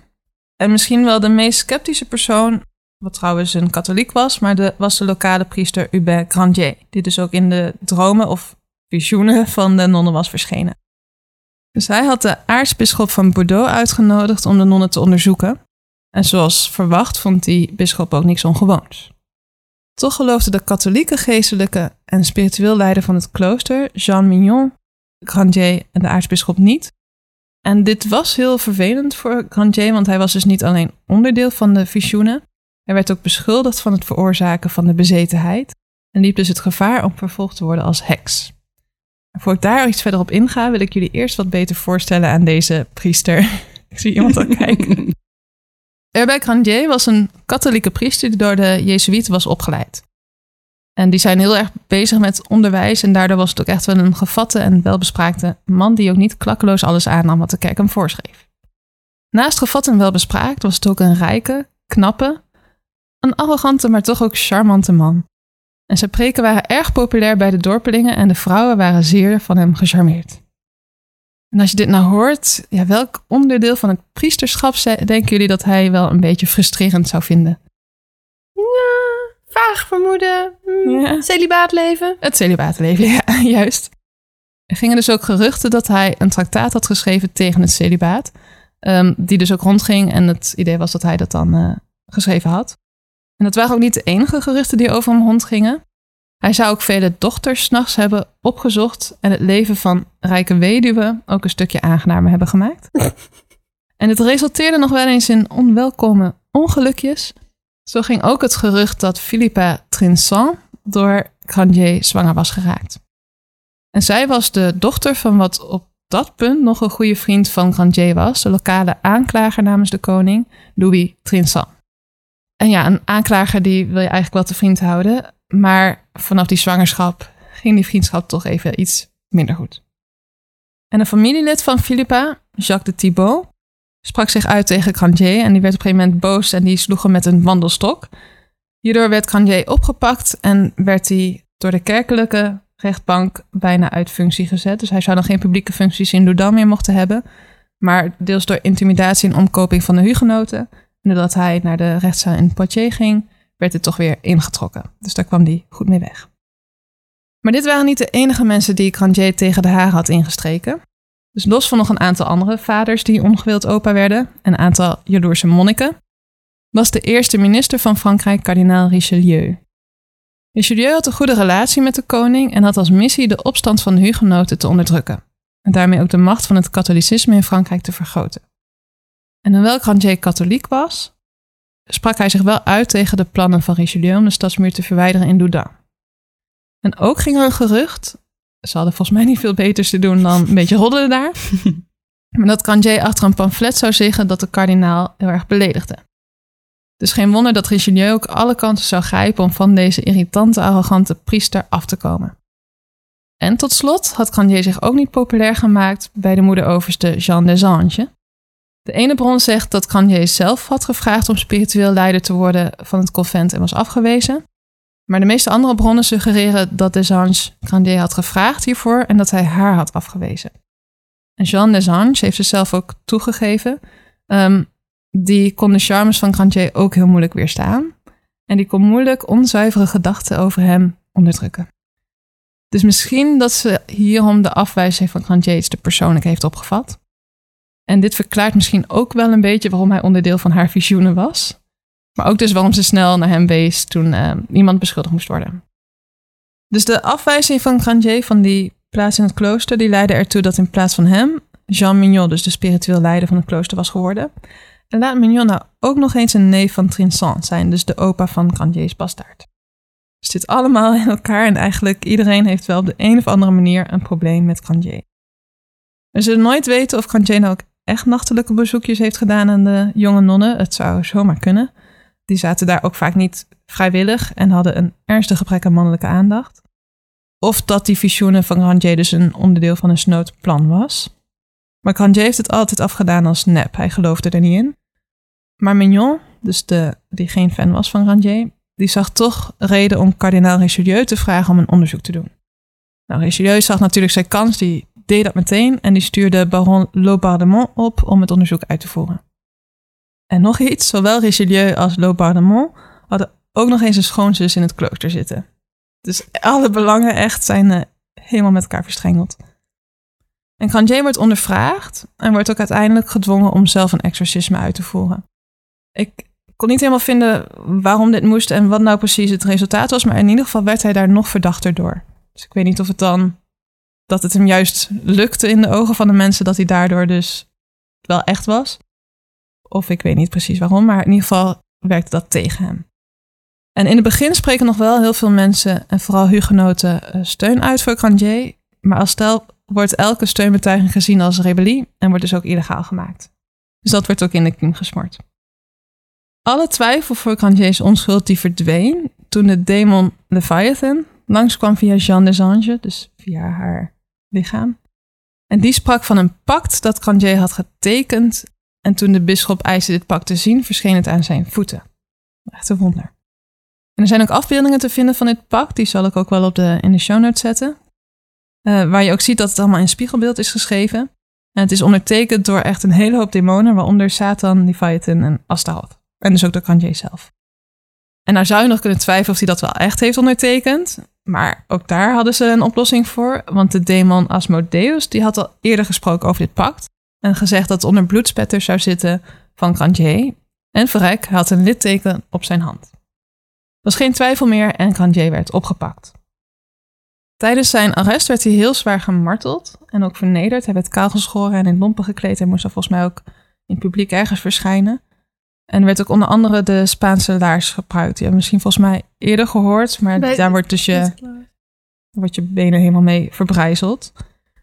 En misschien wel de meest sceptische persoon, wat trouwens een katholiek was, maar de, was de lokale priester Hubert Grandier, die dus ook in de dromen of visioenen van de nonnen was verschenen. Dus hij had de aartsbisschop van Bordeaux uitgenodigd om de nonnen te onderzoeken. En zoals verwacht vond die bisschop ook niks ongewoons. Toch geloofde de katholieke geestelijke en spiritueel leider van het klooster, Jean Mignon, Grandier en de aartsbisschop niet. En dit was heel vervelend voor Grandier, want hij was dus niet alleen onderdeel van de visioenen, hij werd ook beschuldigd van het veroorzaken van de bezetenheid en liep dus het gevaar om vervolgd te worden als heks. En voor ik daar iets verder op inga, wil ik jullie eerst wat beter voorstellen aan deze priester. ik zie iemand al kijken. Herbert Grandier was een katholieke priester die door de Jezuïeten was opgeleid. En die zijn heel erg bezig met onderwijs en daardoor was het ook echt wel een gevatte en welbespraakte man die ook niet klakkeloos alles aannam wat de kerk hem voorschreef. Naast gevat en welbespraakt was het ook een rijke, knappe, een arrogante maar toch ook charmante man. En zijn preken waren erg populair bij de dorpelingen en de vrouwen waren zeer van hem gecharmeerd. En als je dit nou hoort, ja, welk onderdeel van het priesterschap denken jullie dat hij wel een beetje frustrerend zou vinden? Ja, vaag vermoeden. Hm, Ja. Celibaat leven. Het celibaatleven, ja, juist. Er gingen dus ook geruchten dat hij een traktaat had geschreven tegen het celibaat. ehm, die dus ook rondging en het idee was dat hij dat dan eh, geschreven had. En dat waren ook niet de enige geruchten die over hem rondgingen. Hij zou ook vele dochters 's nachts hebben opgezocht en het leven van rijke weduwen ook een stukje aangenamer hebben gemaakt. en het resulteerde nog wel eens in onwelkome ongelukjes. Zo ging ook het gerucht dat Philippa Trinsan door Grandier zwanger was geraakt. En zij was de dochter van wat op dat punt nog een goede vriend van Grandier was, de lokale aanklager namens de koning, Louis Trinsan. En ja, een aanklager die wil je eigenlijk wel te vriend houden, maar vanaf die zwangerschap ging die vriendschap toch even iets minder goed. En een familielid van Philippa, Jacques de Thibault, sprak zich uit tegen Grandier en die werd op een gegeven moment boos en die sloeg hem met een wandelstok. Hierdoor werd Grandier opgepakt en werd hij door de kerkelijke rechtbank bijna uit functie gezet. Dus hij zou dan geen publieke functies in Loudun meer mochten hebben. Maar deels door intimidatie en omkoping van de hugenoten. En doordat hij naar de rechtszaal in Poitiers ging, werd het toch weer ingetrokken. Dus daar kwam hij goed mee weg. Maar dit waren niet de enige mensen die Grandier tegen de haren had ingestreken. Dus los van nog een aantal andere vaders die ongewild opa werden, en een aantal jaloerse monniken, was de eerste minister van Frankrijk kardinaal Richelieu. Richelieu had een goede relatie met de koning en had als missie de opstand van de hugenoten te onderdrukken. En daarmee ook de macht van het katholicisme in Frankrijk te vergroten. En hoewel Grandier katholiek was, sprak hij zich wel uit tegen de plannen van Richelieu om de stadsmuur te verwijderen in Loudun. En ook ging er een gerucht, ze hadden volgens mij niet veel beters te doen dan een beetje roddelen daar, maar dat Grandier achter een pamflet zou zeggen dat de kardinaal heel erg beledigde. Dus geen wonder dat Richelieu ook alle kansen zou grijpen om van deze irritante, arrogante priester af te komen. En tot slot had Grandier zich ook niet populair gemaakt bij de moederoverste Jean des Anges. De ene bron zegt dat Grandier zelf had gevraagd om spiritueel leider te worden van het convent en was afgewezen. Maar de meeste andere bronnen suggereren dat Desange Grandier had gevraagd hiervoor en dat hij haar had afgewezen. En Jean Desange heeft zichzelf ook toegegeven. ehm, die kon de charmes van Grandier ook heel moeilijk weerstaan. En die kon moeilijk onzuivere gedachten over hem onderdrukken. Dus misschien dat ze hierom de afwijzing van Grandier iets te persoonlijk heeft opgevat. En dit verklaart misschien ook wel een beetje waarom hij onderdeel van haar visioenen was. Maar ook dus waarom ze snel naar hem wees toen eh, iemand beschuldigd moest worden. Dus de afwijzing van Grandier van die plaats in het klooster, die leidde ertoe dat in plaats van hem Jean Mignon dus de spiritueel leider van het klooster was geworden. En laat Mignon nou ook nog eens een neef van Trinsan zijn, dus de opa van Grandiers bastaard. Dus dit allemaal in elkaar en eigenlijk iedereen heeft wel op de een of andere manier een probleem met Grandier. We zullen nooit weten of Grandier nou ook echt nachtelijke bezoekjes heeft gedaan aan de jonge nonnen. Het zou zomaar kunnen. Die zaten daar ook vaak niet vrijwillig en hadden een ernstig gebrek aan mannelijke aandacht. of dat die visioenen van Grandier dus een onderdeel van een snood plan was. Maar Grandier heeft het altijd afgedaan als nep. Hij geloofde er niet in. Maar Mignon, dus de, die geen fan was van Grandier, die zag toch reden om kardinaal Richelieu te vragen om een onderzoek te doen. Nou, Richelieu zag natuurlijk zijn kans, die deed dat meteen en die stuurde baron Laubardemont op om het onderzoek uit te voeren. En nog iets, zowel Richelieu als Laubardemont hadden ook nog eens een schoonzus in het klooster zitten. Dus alle belangen echt zijn uh, helemaal met elkaar verstrengeld. En Grandier wordt ondervraagd en wordt ook uiteindelijk gedwongen om zelf een exorcisme uit te voeren. Ik kon niet helemaal vinden waarom dit moest en wat nou precies het resultaat was, maar in ieder geval werd hij daar nog verdachter door. Dus ik weet niet of het dan dat het hem juist lukte in de ogen van de mensen dat hij daardoor dus wel echt was. Of ik weet niet precies waarom, maar in ieder geval werkte dat tegen hem. En in het begin spreken nog wel heel veel mensen, en vooral hugenoten, eh, steun uit voor Grandier. Maar als stel wordt elke steunbetuiging gezien als rebellie en wordt dus ook illegaal gemaakt. Dus dat werd ook in de kiem gesmoord. Alle twijfel voor Grandier's onschuld die verdween toen de demon Leviathan langskwam via des Anges, dus via haar lichaam. En die sprak van een pact dat Grandier had getekend. En toen de bisschop eiste dit pact te zien, verscheen het aan zijn voeten. Echt een wonder. En er zijn ook afbeeldingen te vinden van dit pact. Die zal ik ook wel op de, in de show notes zetten. Uh, waar je ook ziet dat het allemaal in spiegelbeeld is geschreven. En het is ondertekend door echt een hele hoop demonen, waaronder Satan, Leviathan en Astaroth. En dus ook door Grandier zelf. En nou zou je nog kunnen twijfelen of hij dat wel echt heeft ondertekend. Maar ook daar hadden ze een oplossing voor. Want de demon Asmodeus die had al eerder gesproken over dit pact. En gezegd dat het onder bloedspetter zou zitten van Grandier. En verrek, had een litteken op zijn hand. Er was geen twijfel meer en Grandier werd opgepakt. Tijdens zijn arrest werd hij heel zwaar gemarteld en ook vernederd. Hij werd kaalgeschoren en in lompen gekleed. Hij moest er volgens mij ook in het publiek ergens verschijnen. En werd ook onder andere de Spaanse laars gebruikt. Die hebben misschien volgens mij eerder gehoord, maar daar wordt dus je, wordt je benen helemaal mee verbrijzeld.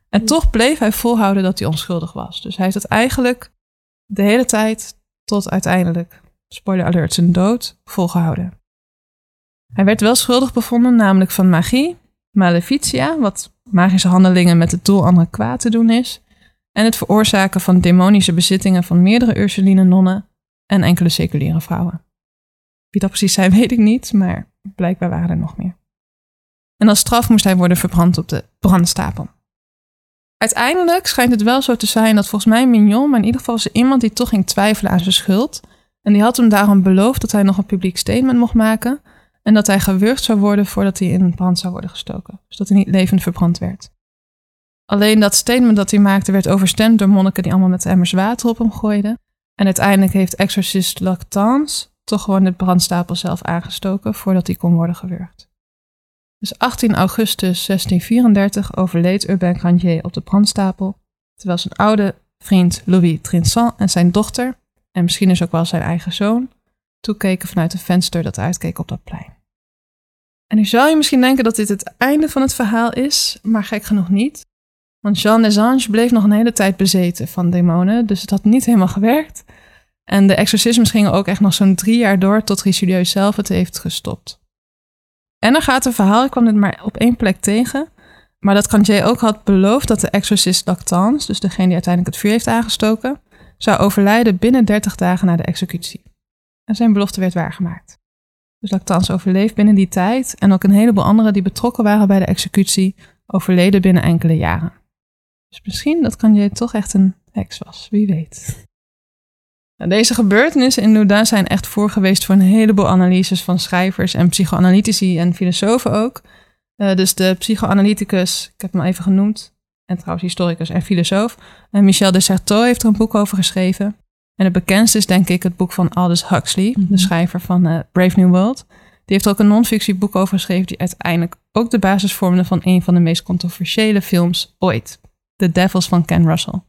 En toch bleef hij volhouden dat hij onschuldig was. Dus hij heeft het eigenlijk de hele tijd tot uiteindelijk, spoiler alert, zijn dood volgehouden. Hij werd wel schuldig bevonden, namelijk van magie, maleficia, wat magische handelingen met het doel anderen kwaad te doen is, en het veroorzaken van demonische bezittingen van meerdere Ursuline nonnen en enkele seculiere vrouwen. Wie dat precies zijn, weet ik niet, maar blijkbaar waren er nog meer. En als straf moest hij worden verbrand op de brandstapel. Uiteindelijk schijnt het wel zo te zijn dat volgens mij Mignon, maar in ieder geval was er iemand die toch ging twijfelen aan zijn schuld. En die had hem daarom beloofd dat hij nog een publiek statement mocht maken. En dat hij gewurgd zou worden voordat hij in brand zou worden gestoken. Dus dat hij niet levend verbrand werd. Alleen dat statement dat hij maakte werd overstemd door monniken die allemaal met emmers water op hem gooiden. En uiteindelijk heeft exorcist Lactance toch gewoon de brandstapel zelf aangestoken voordat hij kon worden gewurgd. Dus 18 augustus 1634 overleed Urbain Grandier op de brandstapel, terwijl zijn oude vriend Louis Trinçant en zijn dochter, en misschien is ook wel zijn eigen zoon, toekeken vanuit een venster dat uitkeek op dat plein. En nu zou je misschien denken dat dit het einde van het verhaal is, maar gek genoeg niet. Want Jean Desange bleef nog een hele tijd bezeten van demonen, dus het had niet helemaal gewerkt. En de exorcismes gingen ook echt nog zo'n drie jaar door tot Richelieu zelf het heeft gestopt. En er gaat een verhaal, ik kwam het maar op één plek tegen, maar dat Grandier ook had beloofd dat de exorcist Lactance, dus degene die uiteindelijk het vuur heeft aangestoken, zou overlijden binnen 30 dagen na de executie. En zijn belofte werd waargemaakt. Dus Lactance overleeft binnen die tijd en ook een heleboel anderen die betrokken waren bij de executie overleden binnen enkele jaren. Dus misschien dat Kanye toch echt een heks was, wie weet. Nou, deze gebeurtenissen in Loudun zijn echt voorgeweest voor een heleboel analyses van schrijvers en psychoanalytici en filosofen ook. Uh, dus de psychoanalyticus, ik heb hem even genoemd, en trouwens historicus en filosoof, eh, Michel de Certeau heeft er een boek over geschreven. En het bekendste is denk ik het boek van Aldous Huxley, de mhm. schrijver van uh, Brave New World. Die heeft ook een non-fictieboek over geschreven die uiteindelijk ook de basis vormde van een van de meest controversiële films ooit. The Devils van Ken Russell.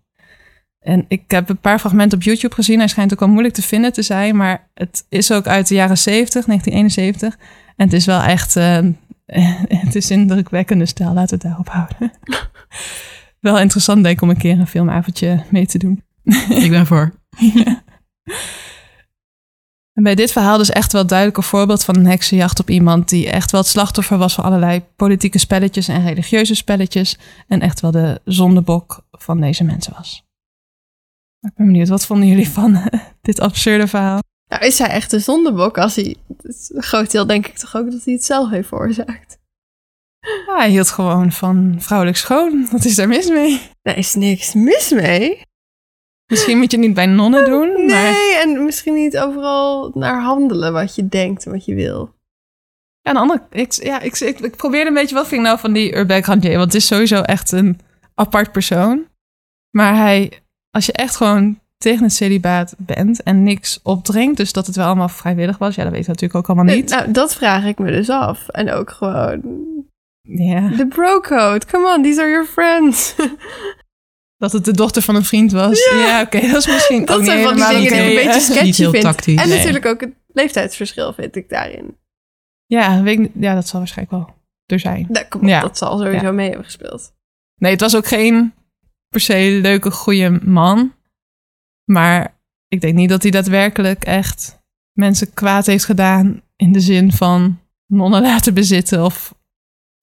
En ik heb een paar fragmenten op YouTube gezien. Hij schijnt ook wel moeilijk te vinden te zijn. Maar het is ook uit de jaren 70, 1971. En het is wel echt... Uh, het is indrukwekkende stijl. Laten we het daarop houden. wel interessant denk ik om een keer een filmavondje mee te doen. ik ben voor. En bij dit verhaal dus echt wel duidelijk een voorbeeld van een heksenjacht op iemand die echt wel het slachtoffer was van allerlei politieke spelletjes en religieuze spelletjes. En echt wel de zondebok van deze mensen was. Ik ben benieuwd, wat vonden jullie van dit absurde verhaal? Nou, is hij echt een zondebok als hij... Het groot deel denk ik toch ook dat hij het zelf heeft veroorzaakt. Ja, hij hield gewoon van vrouwelijk schoon. Wat is daar mis mee? Daar is niks mis mee. Misschien moet je het niet bij nonnen doen. Maar... Nee, en misschien niet overal naar handelen wat je denkt en wat je wil. Ja, aan de andere ik, ja, ik, ik, ik probeerde een beetje, wat vind ik nou van die Urbeck Randier? Want het is sowieso echt een apart persoon. Maar hij, als je echt gewoon tegen het celibaat bent en niks opdringt, dus dat het wel allemaal vrijwillig was, ja, dat weet je natuurlijk ook allemaal niet. Nou, dat vraag ik me dus af. En ook gewoon Ja, de bro code. Come on, these are your friends. dat het de dochter van een vriend was. Ja. Ja, oké, dat is misschien Dat ook zijn van die dingen die ik een beetje sketchy Niet heel vind. tactisch. En Nee. natuurlijk ook het leeftijdsverschil vind ik daarin. Ja, weet ik ja, dat zal waarschijnlijk wel er zijn. Kom op, Ja. dat zal sowieso mee hebben gespeeld. Nee, het was ook geen per se leuke, goede man. Maar ik denk niet dat hij daadwerkelijk echt mensen kwaad heeft gedaan in de zin van nonnen laten bezitten of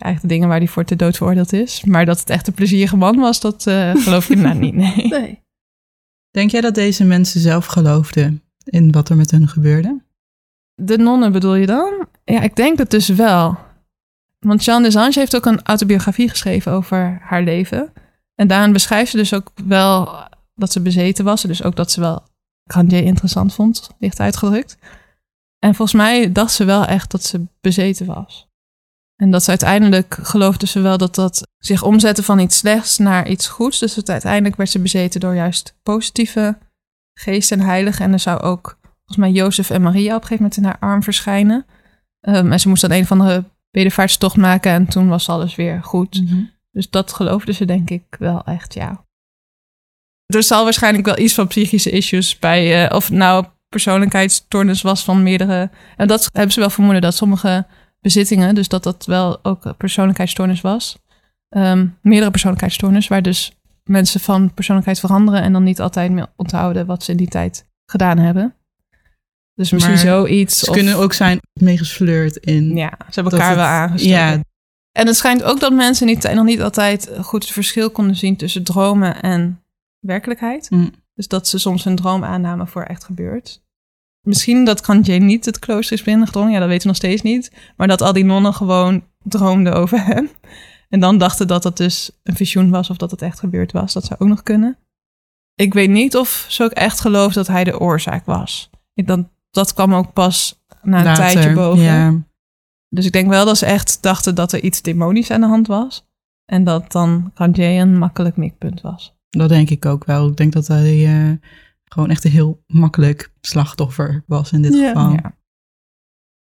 eigenlijk de dingen waar hij voor te dood veroordeeld is. Maar dat het echt een plezierige man was, dat eh, geloof ik nou niet. Nee. Nee. Denk jij dat deze mensen zelf geloofden in wat er met hun gebeurde? De nonnen bedoel je dan? Ja, ik denk het dus wel. Want Jeanne Desange heeft ook een autobiografie geschreven over haar leven. En daarin beschrijft ze dus ook wel dat ze bezeten was. Dus ook dat ze wel Grandier interessant vond, licht uitgedrukt. En volgens mij dacht ze wel echt dat ze bezeten was. En dat ze uiteindelijk geloofde ze wel dat dat zich omzette van iets slechts naar iets goeds. Dus dat uiteindelijk werd ze bezeten door juist positieve geest en heilig. En er zou ook volgens mij Jozef en Maria op een gegeven moment in haar arm verschijnen. Ehm, en ze moest dan een van de bedevaartstocht maken en toen was alles weer goed. Dus dat geloofde ze denk ik wel echt, ja. Er zal waarschijnlijk wel iets van psychische issues bij, eh, of nou persoonlijkheidsstoornis was van meerdere. En dat hebben ze wel vermoeden dat sommige bezittingen, dus dat dat wel ook persoonlijkheidsstoornis was. Ehm, meerdere persoonlijkheidsstoornis, waar dus mensen van persoonlijkheid veranderen en dan niet altijd meer onthouden wat ze in die tijd gedaan hebben. Dus misschien Maar zoiets. Ze of- kunnen ook zijn meegesleurd in... ja, ze hebben elkaar het- wel aangestoken. Ja, En het schijnt ook dat mensen tijd nog niet altijd goed het verschil konden zien tussen dromen en werkelijkheid. Mm. Dus dat ze soms hun droom aannamen voor echt gebeurd. Misschien dat Kantje niet het klooster is binnengedrongen, ja, dat weten we nog steeds niet. Maar dat al die nonnen gewoon droomden over hem. En dan dachten dat dat dus een visioen was of dat het echt gebeurd was. Dat zou ook nog kunnen. Ik weet niet of ze ook echt geloof dat hij de oorzaak was. Ik, dan, dat kwam ook pas na een later, tijdje boven. Dus ik denk wel dat ze echt dachten dat er iets demonisch aan de hand was. En dat dan Kantje een makkelijk mikpunt was. Dat denk ik ook wel. Ik denk dat hij eh, gewoon echt een heel makkelijk slachtoffer was in dit Ja. geval. Ja.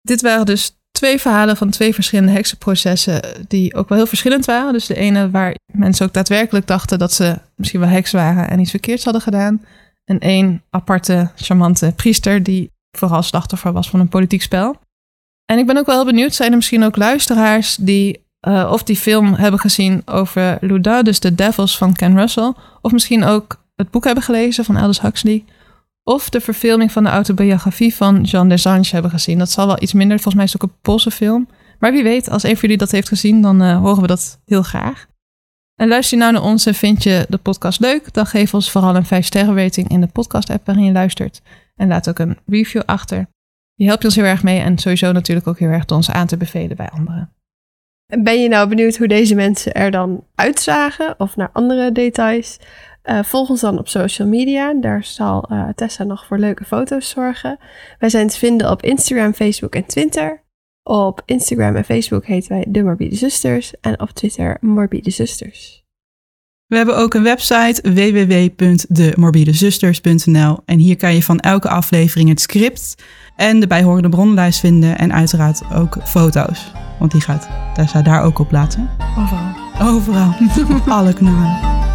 Dit waren dus twee verhalen van twee verschillende heksenprocessen die ook wel heel verschillend waren. Dus de ene waar mensen ook daadwerkelijk dachten dat ze misschien wel heks waren en iets verkeerds hadden gedaan. En één aparte, charmante priester die vooral slachtoffer was van een politiek spel. En ik ben ook wel heel benieuwd, zijn er misschien ook luisteraars die eh, of die film hebben gezien over Loudun, dus The Devils van Ken Russell. Of misschien ook het boek hebben gelezen van Aldous Huxley. Of de verfilming van de autobiografie van Jean Desange hebben gezien. Dat zal wel iets minder. Volgens mij is het ook een Poolse film. Maar wie weet, als een van jullie dat heeft gezien, dan eh, horen we dat heel graag. En luister je nou naar ons en vind je de podcast leuk, dan geef ons vooral een 5 sterren rating in de podcast app waarin je luistert. En laat ook een review achter. Je helpt ons heel erg mee en sowieso natuurlijk ook heel erg door ons aan te bevelen bij anderen. En Ben je nou benieuwd hoe deze mensen er dan uitzagen of naar andere details? Eh, volg ons dan op social media. Daar zal eh, Tessa nog voor leuke foto's zorgen. Wij zijn te vinden op Instagram, Facebook en Twitter. Op Instagram en Facebook heten wij De Morbide Zusters en op Twitter Morbide Zusters. We hebben ook een website www.demorbidezusters.nl en hier kan je van elke aflevering het script en de bijhorende bronnenlijst vinden en uiteraard ook foto's. Want die gaat Tessa daar ook op plaatsen. Overal. Overal, op alle kanalen.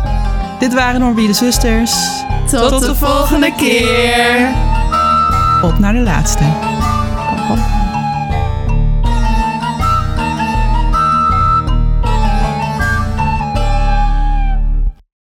Dit waren de Morbide Zusters. Tot, de volgende keer! Op naar de laatste.